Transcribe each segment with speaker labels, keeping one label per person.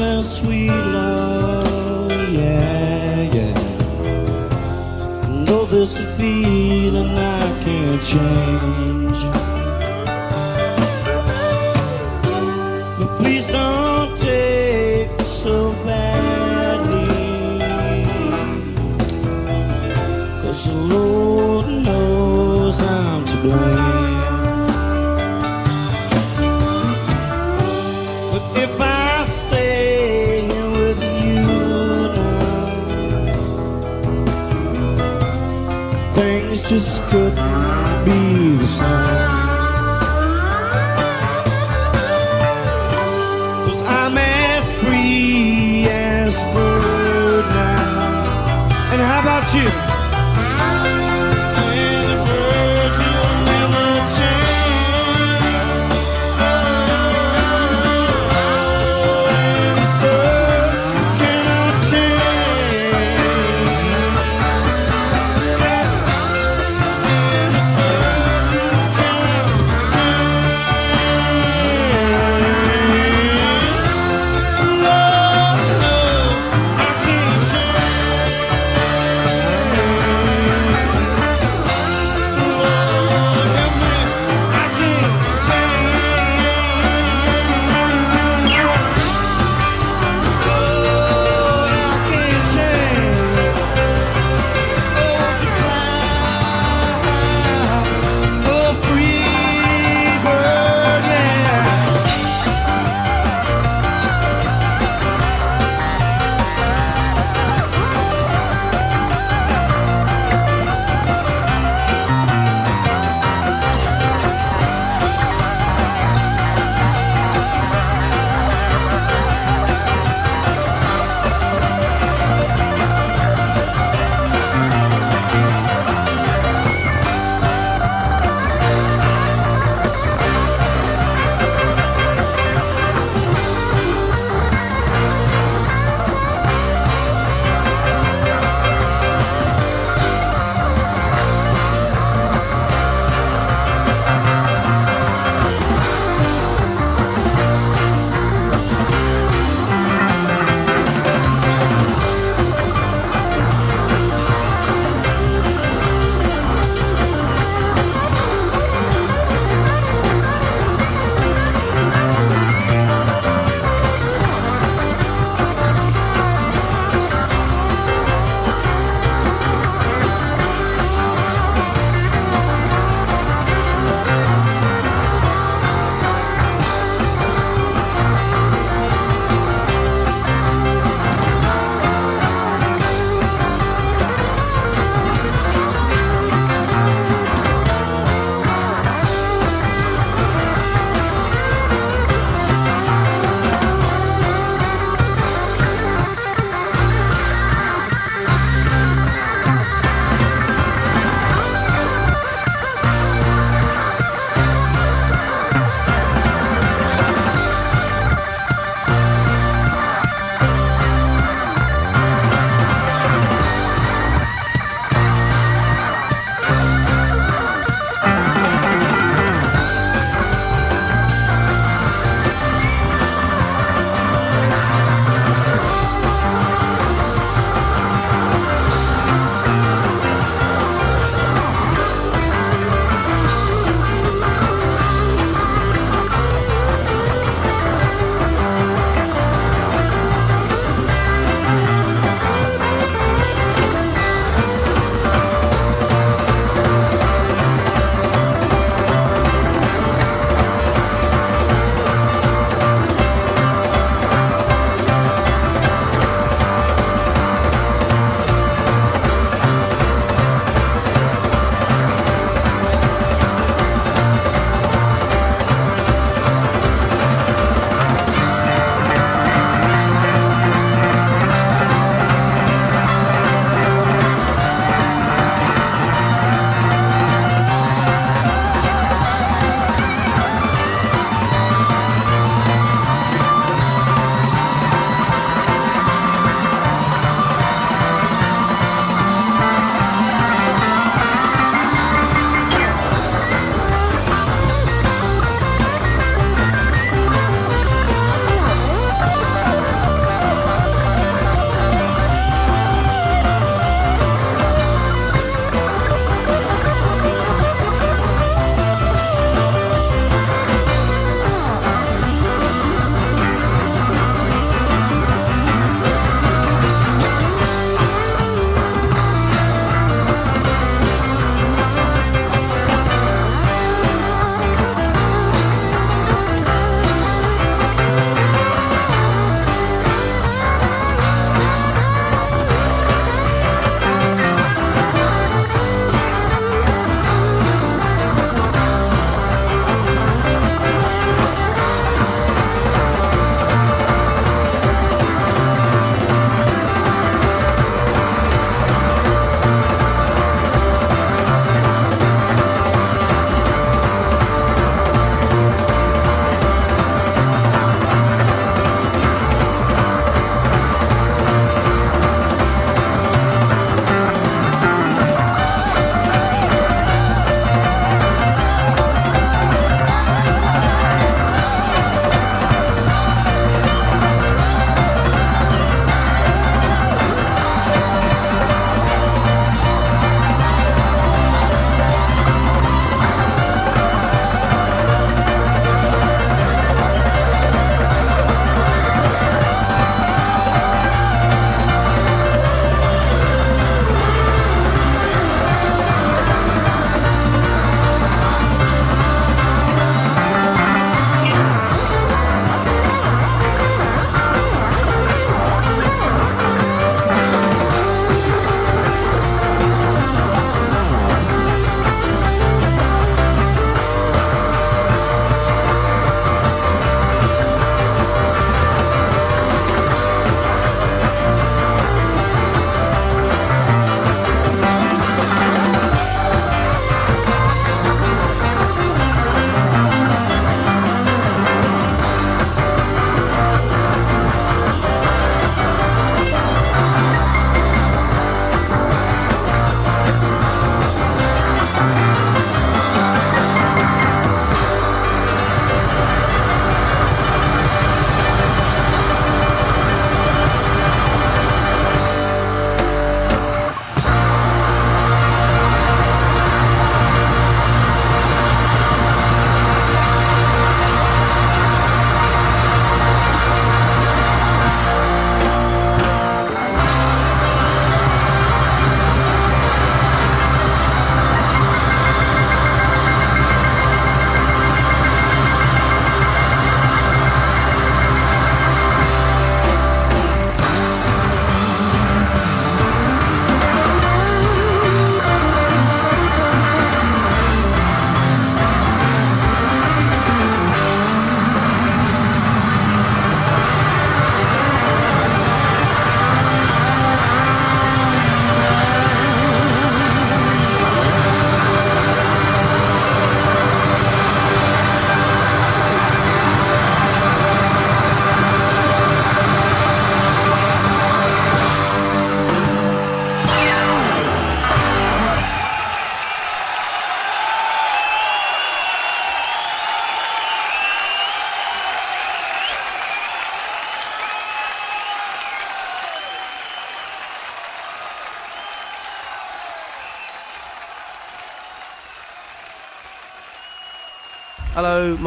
Speaker 1: It sweet, love. Yeah, yeah. Know this feeling I can't change. But please don't take so badly. Cause the Lord knows I'm to blame. Just couldn't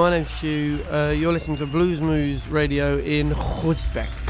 Speaker 2: My name's Hugh. Uh, you're listening to Blues Moose Radio in Groesbeek.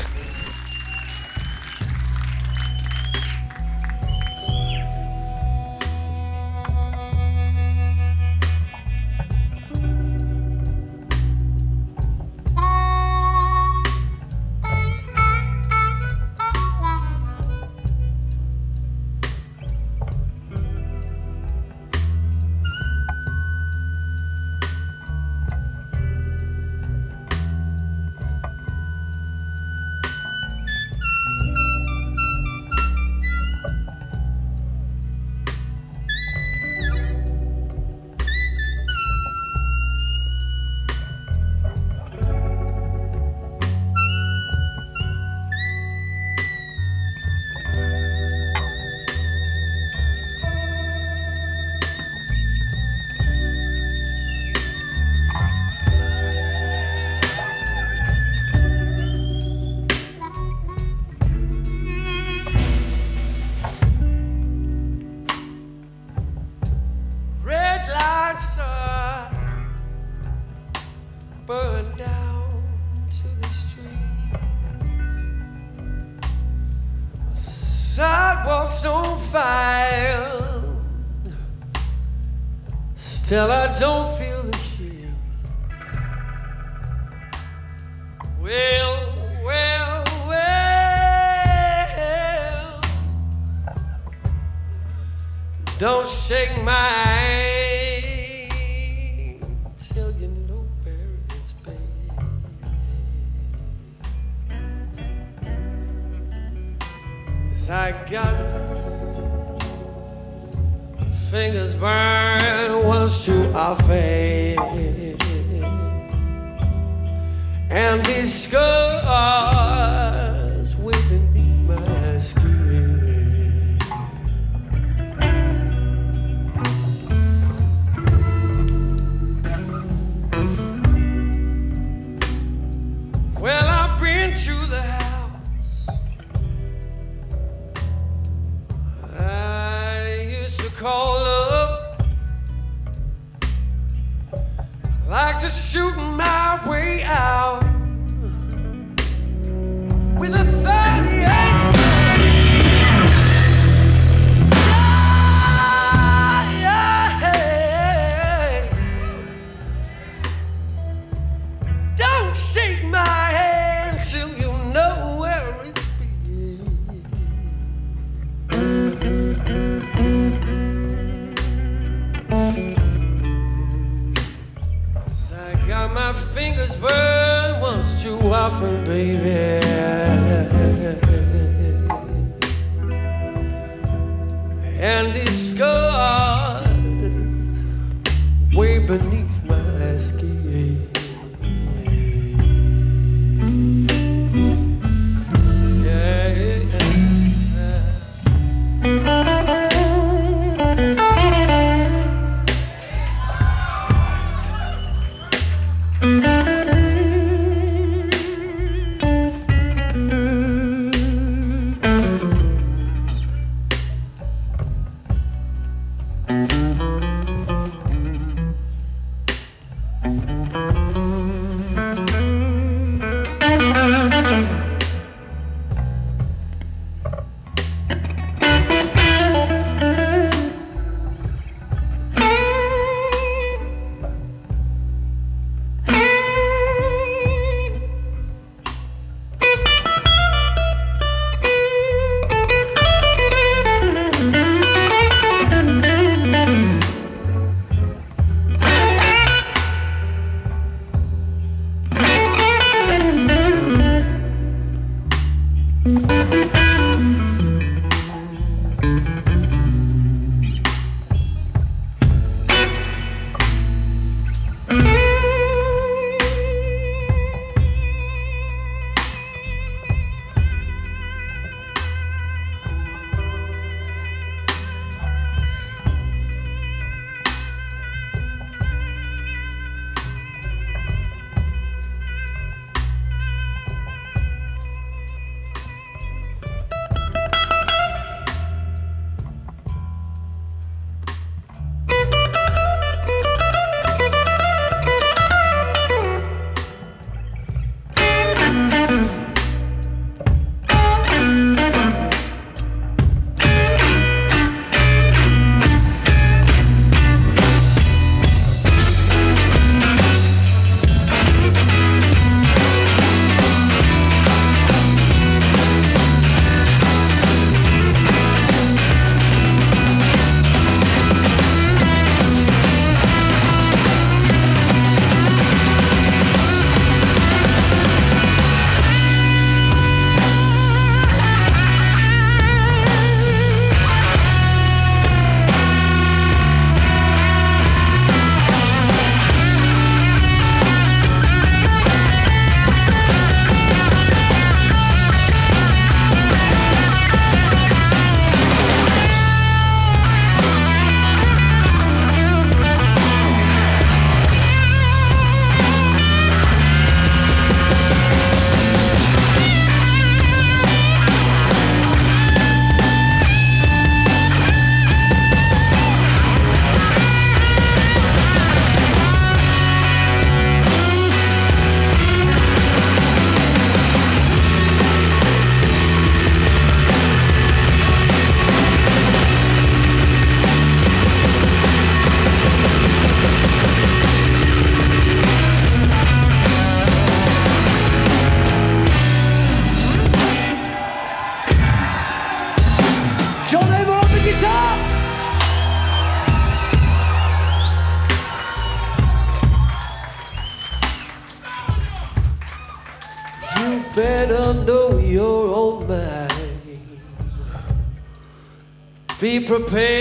Speaker 2: Prepared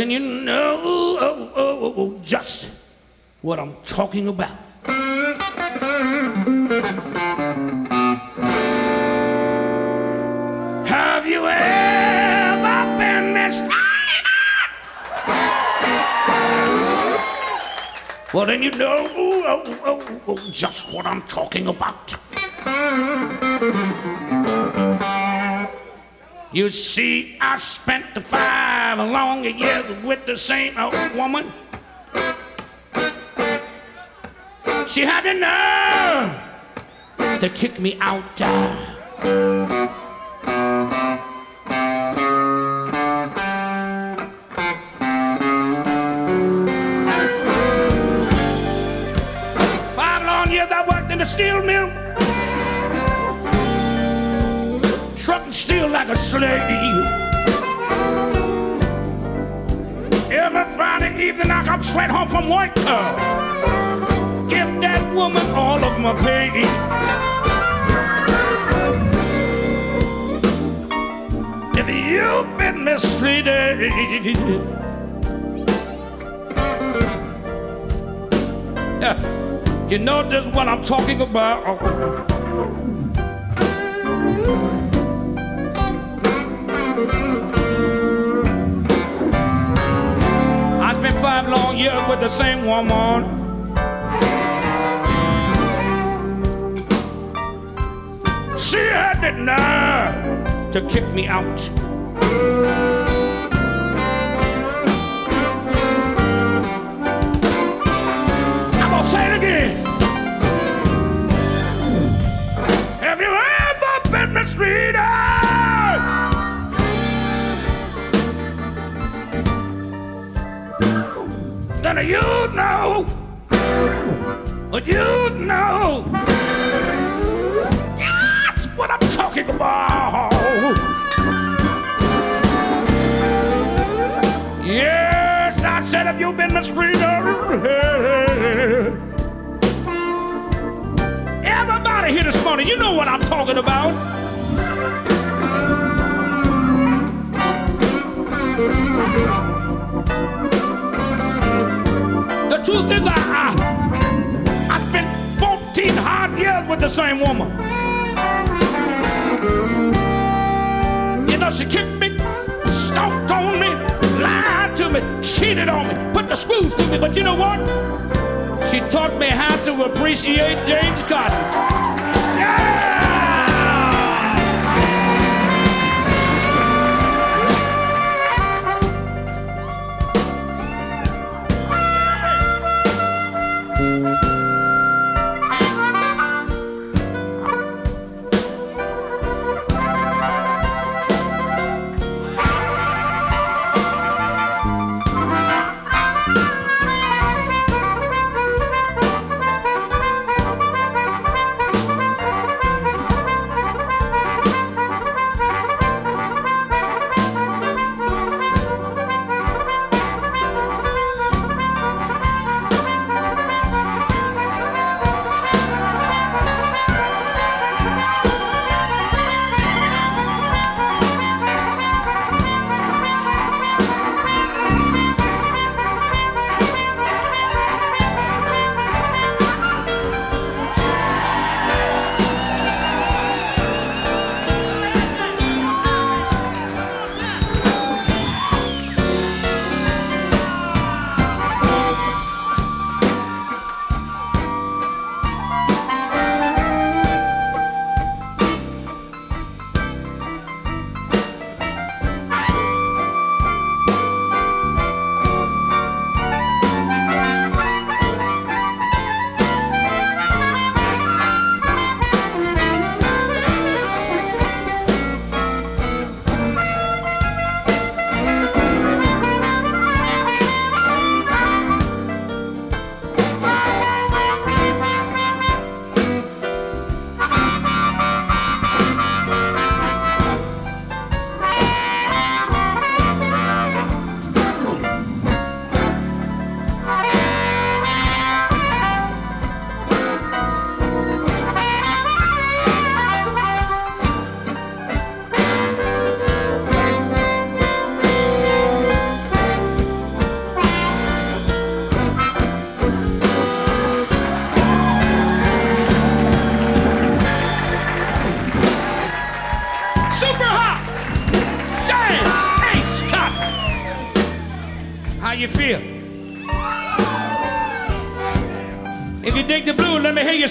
Speaker 3: Then you know oh oh, oh, oh, oh, just what I'm talking about. Have you ever been mistreated? Well, then you know oh, oh, oh, oh, just what I'm talking about. You see, I spent the five long years with the same old woman. She had the nerve to kick me out. Straight home from work. uh, give that woman all of my pay. If you've been mistreated, yeah, you know just what I'm talking about. With the same woman. She had the nerve to kick me out. Then you know what you know. That's what I'm talking about. Yes, I said, have you been mistreated? Everybody here this morning, you know what I'm talking about. The truth is, I, I, I spent 14 hard years with the same woman. You know, she kicked me, stomped on me, lied to me, cheated on me, put the screws to me. But you know what? She taught me how to appreciate James Cotton.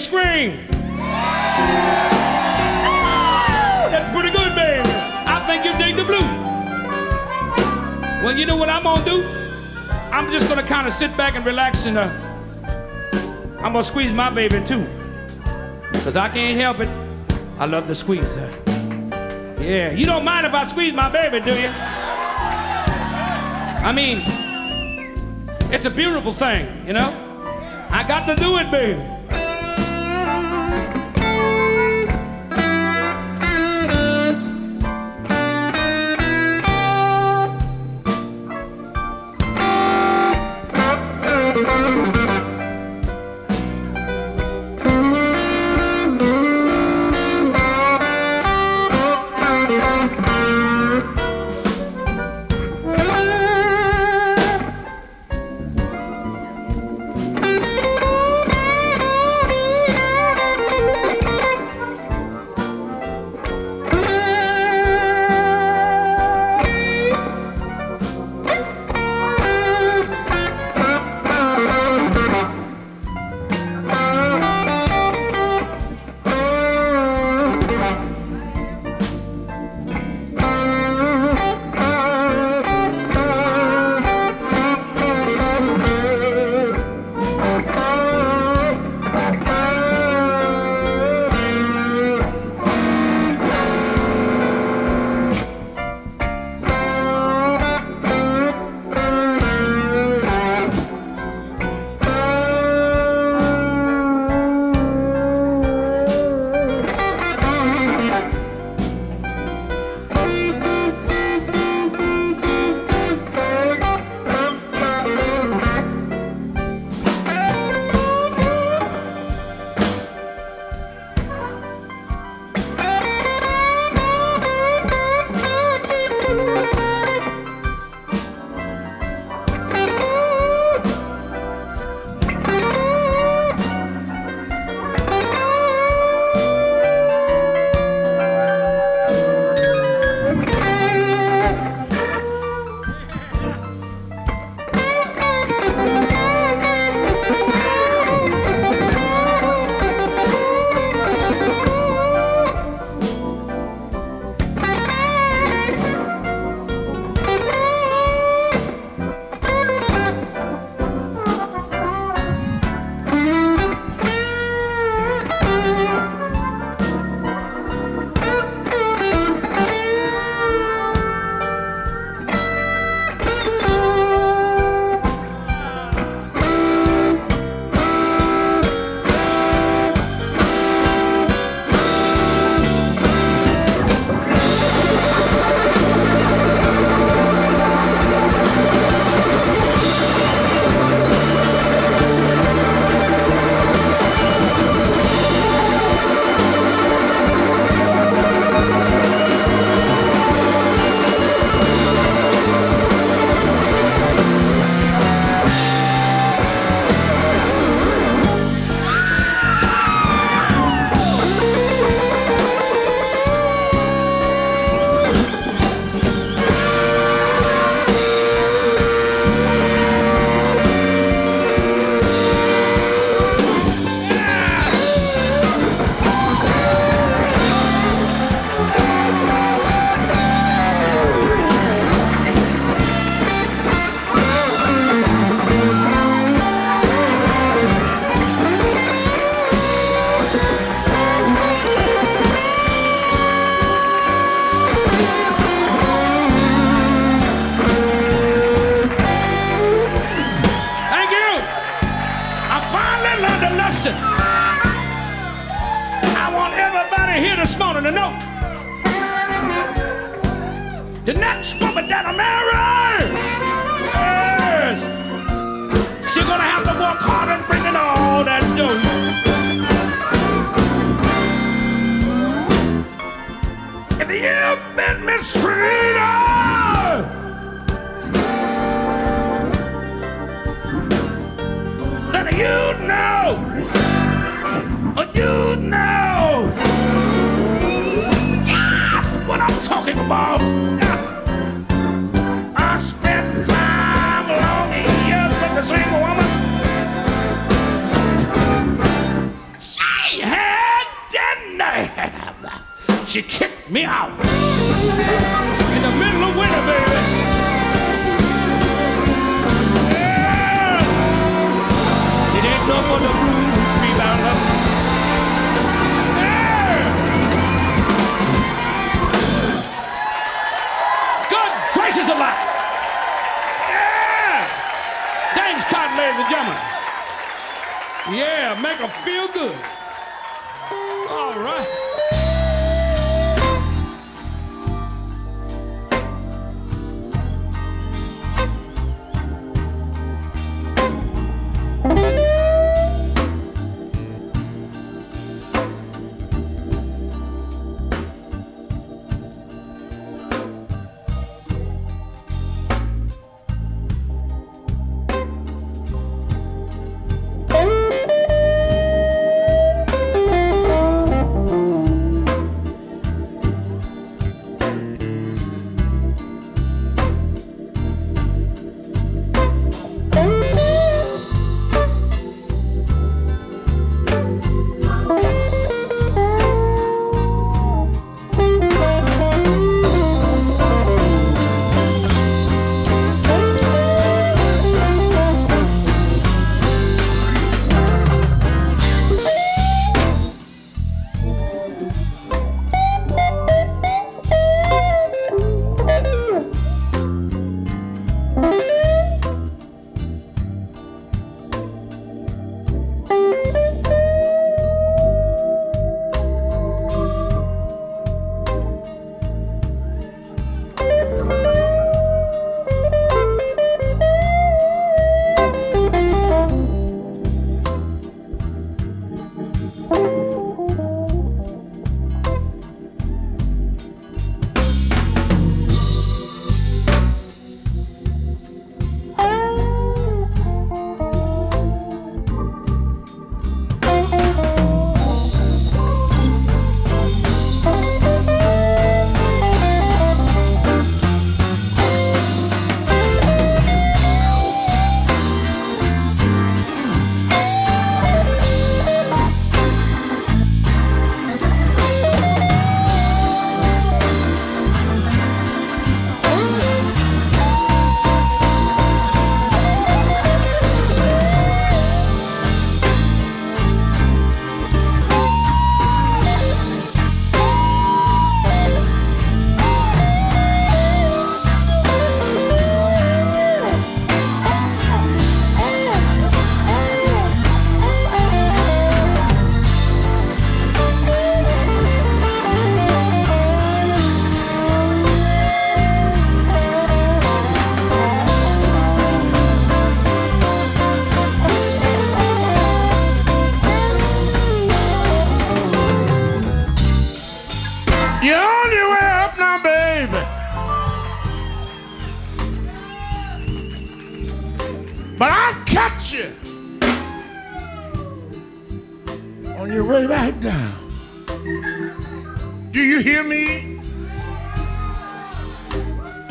Speaker 3: Scream. Woo! That's pretty good, baby. I think you dig the blue. Well, you know what I'm gonna do? I'm just gonna kind of sit back and relax and uh, I'm gonna squeeze my baby too. Cause I can't help it. I love to squeeze her. Yeah, you don't mind if I squeeze my baby, do you? I mean, it's a beautiful thing, you know? I got to do it, baby.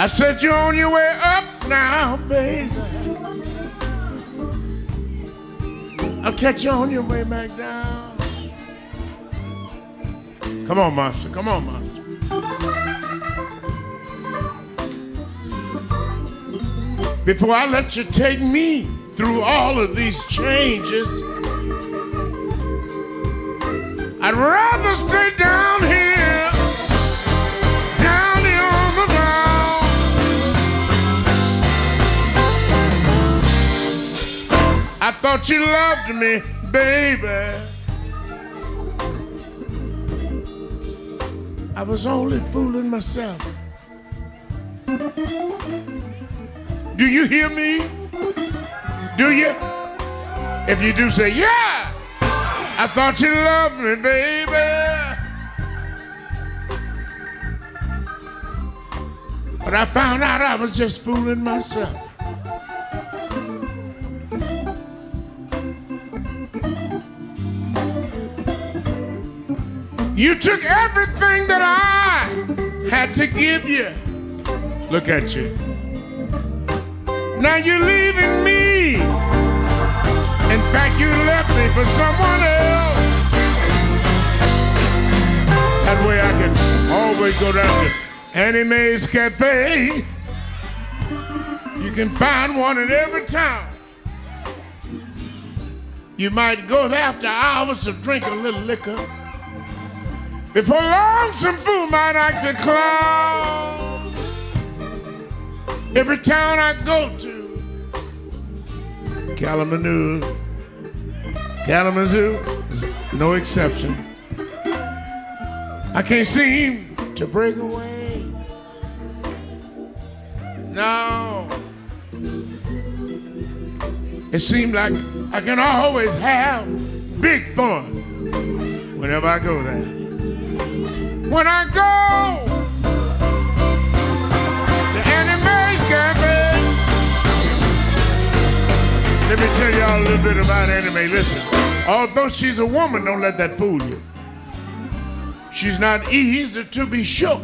Speaker 1: said you're on your way up now, baby. I'll catch you on your way back down. Come on, monster. Come on, monster. Before I let you take me through all of these changes, I'd rather stay down here. I thought you loved me, baby. I was only fooling myself. Do you hear me? Do you? If you do say, yeah, I thought you loved me, baby. But I found out I was just fooling myself. You took everything that I had to give you. Look at you. Now you're leaving me. In fact, you left me for someone else. That way I can always go down to Annie Mae's Cafe. You can find one in every town. You might go there after hours to drink a little liquor. Before long, some fool might act a clown. Every town I go to, Kalamazoo, Kalamazoo is no exception. I can't seem to break away. No. It seems like I can always have big fun whenever I go there when I go to Annie Mae's Cafe. Let me tell y'all a little bit about Annie Mae. Listen, although she's a woman, don't let that fool you. She's not easy to be shook.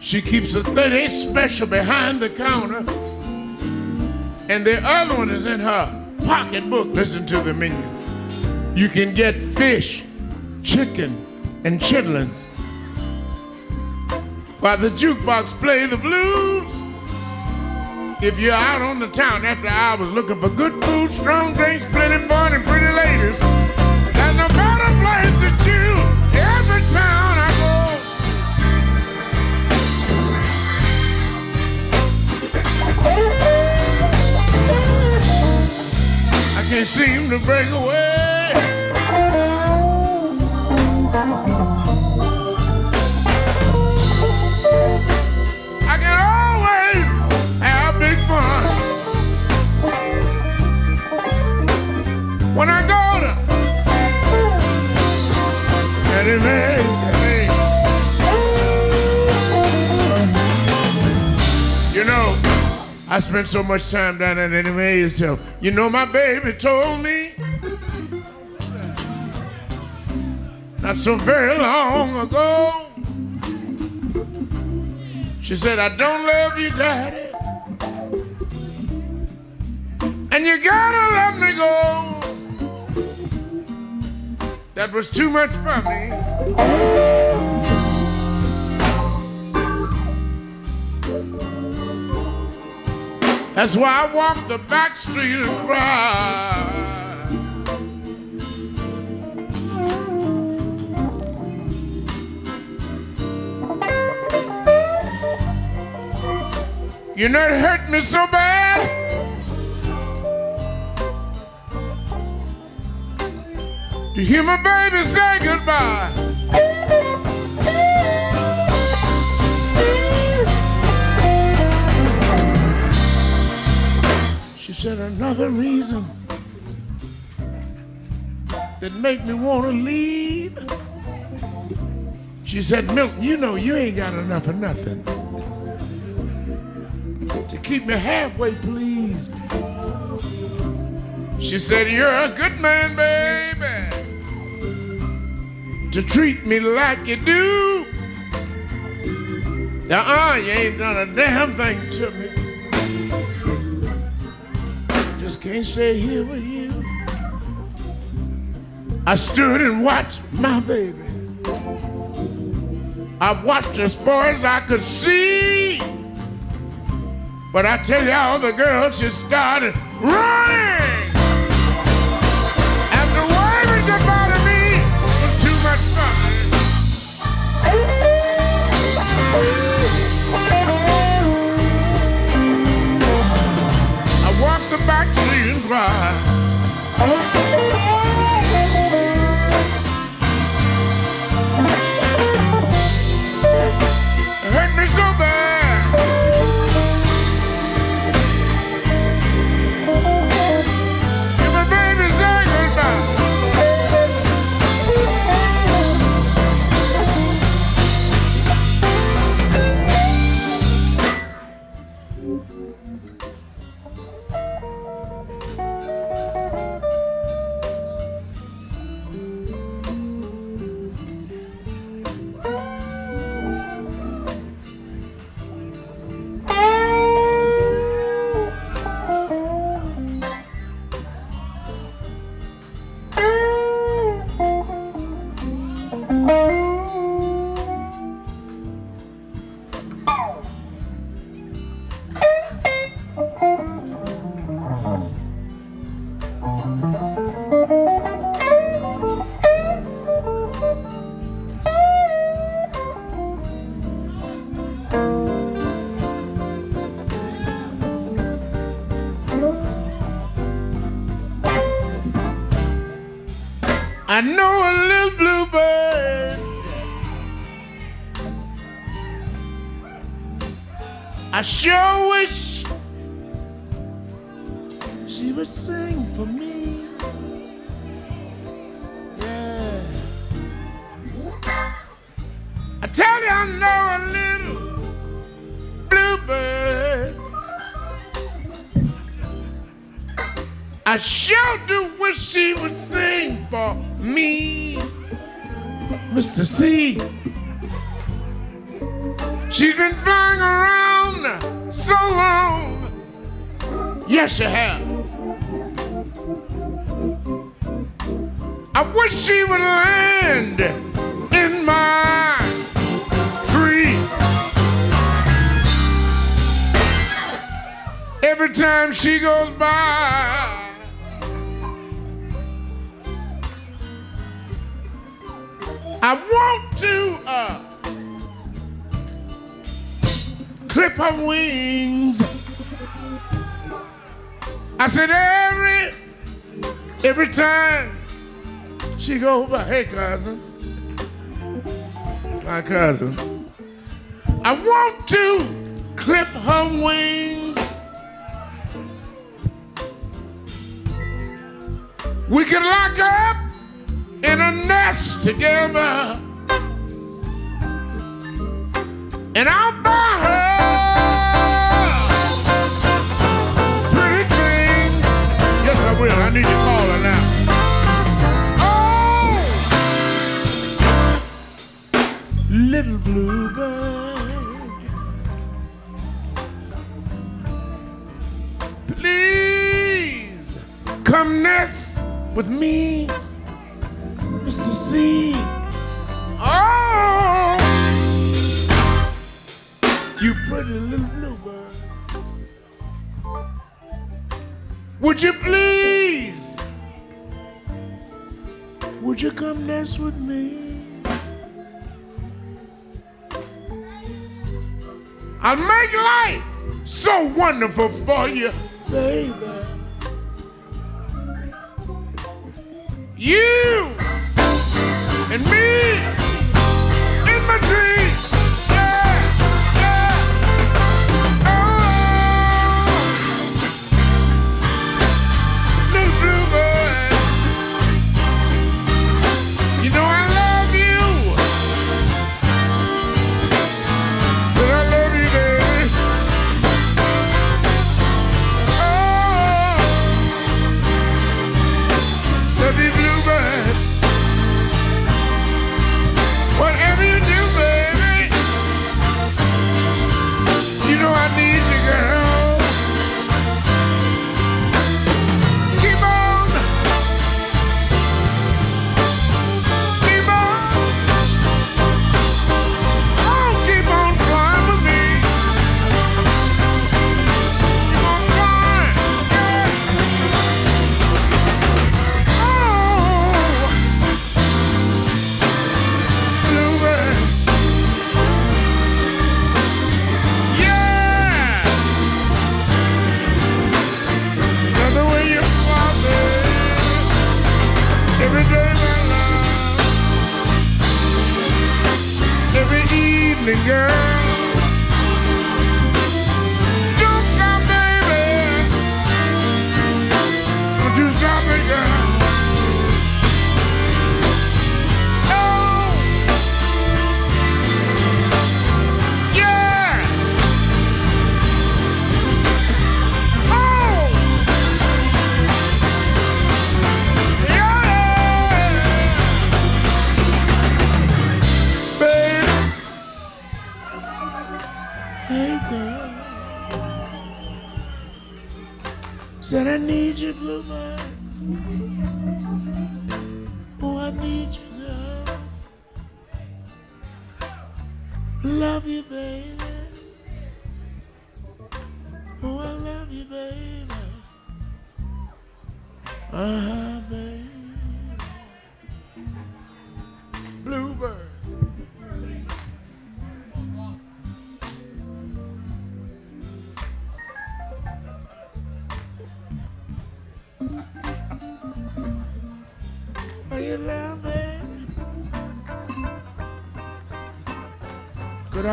Speaker 1: She keeps a 38 special behind the counter, and the other one is in her pocketbook. Listen to the menu. You can get fish, chicken, and chitlins. While the jukebox play the blues. If you're out on the town after hours looking for good food, strong drinks, plenty fun, and pretty ladies, there's no better place to chill every town I go. I can't seem to break away. I spent so much time down at Mae's till you know my baby told me not so very long ago. She said, I don't love you, Daddy. And you gotta let me go. That was too much for me. That's why I walk the back street and cry. You know hurt me so bad. To hear my baby say goodbye. Said another reason that make me want to leave. She said, Milton, you know you ain't got enough of nothing to keep me halfway pleased. She said, You're a good man, baby, to treat me like you do. Now, uh, you ain't done a damn thing to me. Just can't stay here with you. I stood and watched my baby. I watched as far as I could see. But I tell y'all, the girl, just started running. Street sure wish she would sing for me. Yeah. I tell you, I know a little bluebird. I sure do wish she would sing for me, Mr. C. Yes, she has. I wish she would land in my tree. Every time she goes by. I want to uh, clip her wings. I said every every time she go by, hey cousin, my cousin. I want to clip her wings. We can lock up in a nest together. And I'll buy her will. I need to call her now. Oh, little bluebird. Please come nest with me. Mr. C. Oh, you pretty little bluebird. Would you please? Would you come nest with me? I'll make life so wonderful for you, baby. You and me in my dreams.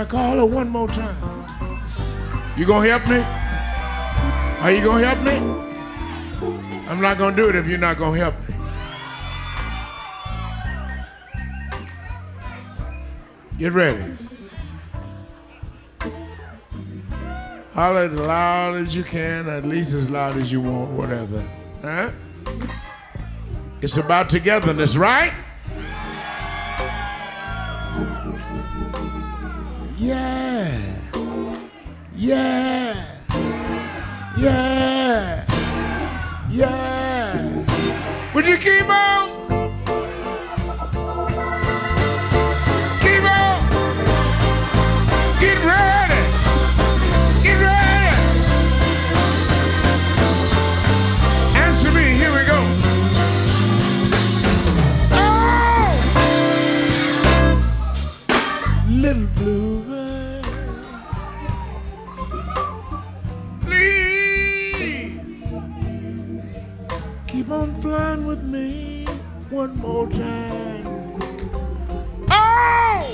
Speaker 1: I call her one more time? You gonna help me? Are you gonna help me? I'm not gonna do it if you're not gonna help me. Get ready. Holler as loud as you can, at least as loud as you want, whatever. Huh? It's about togetherness, right? Yeah. Yeah. Yeah. Yeah. Would you keep on? One more time. Oh!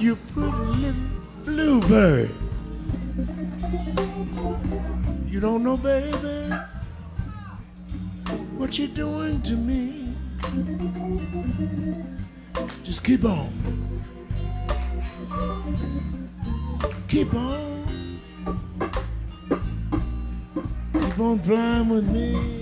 Speaker 1: You pretty little bluebird. You don't know, baby, what you're doing to me. Just keep on. Keep on. Keep on flying with me.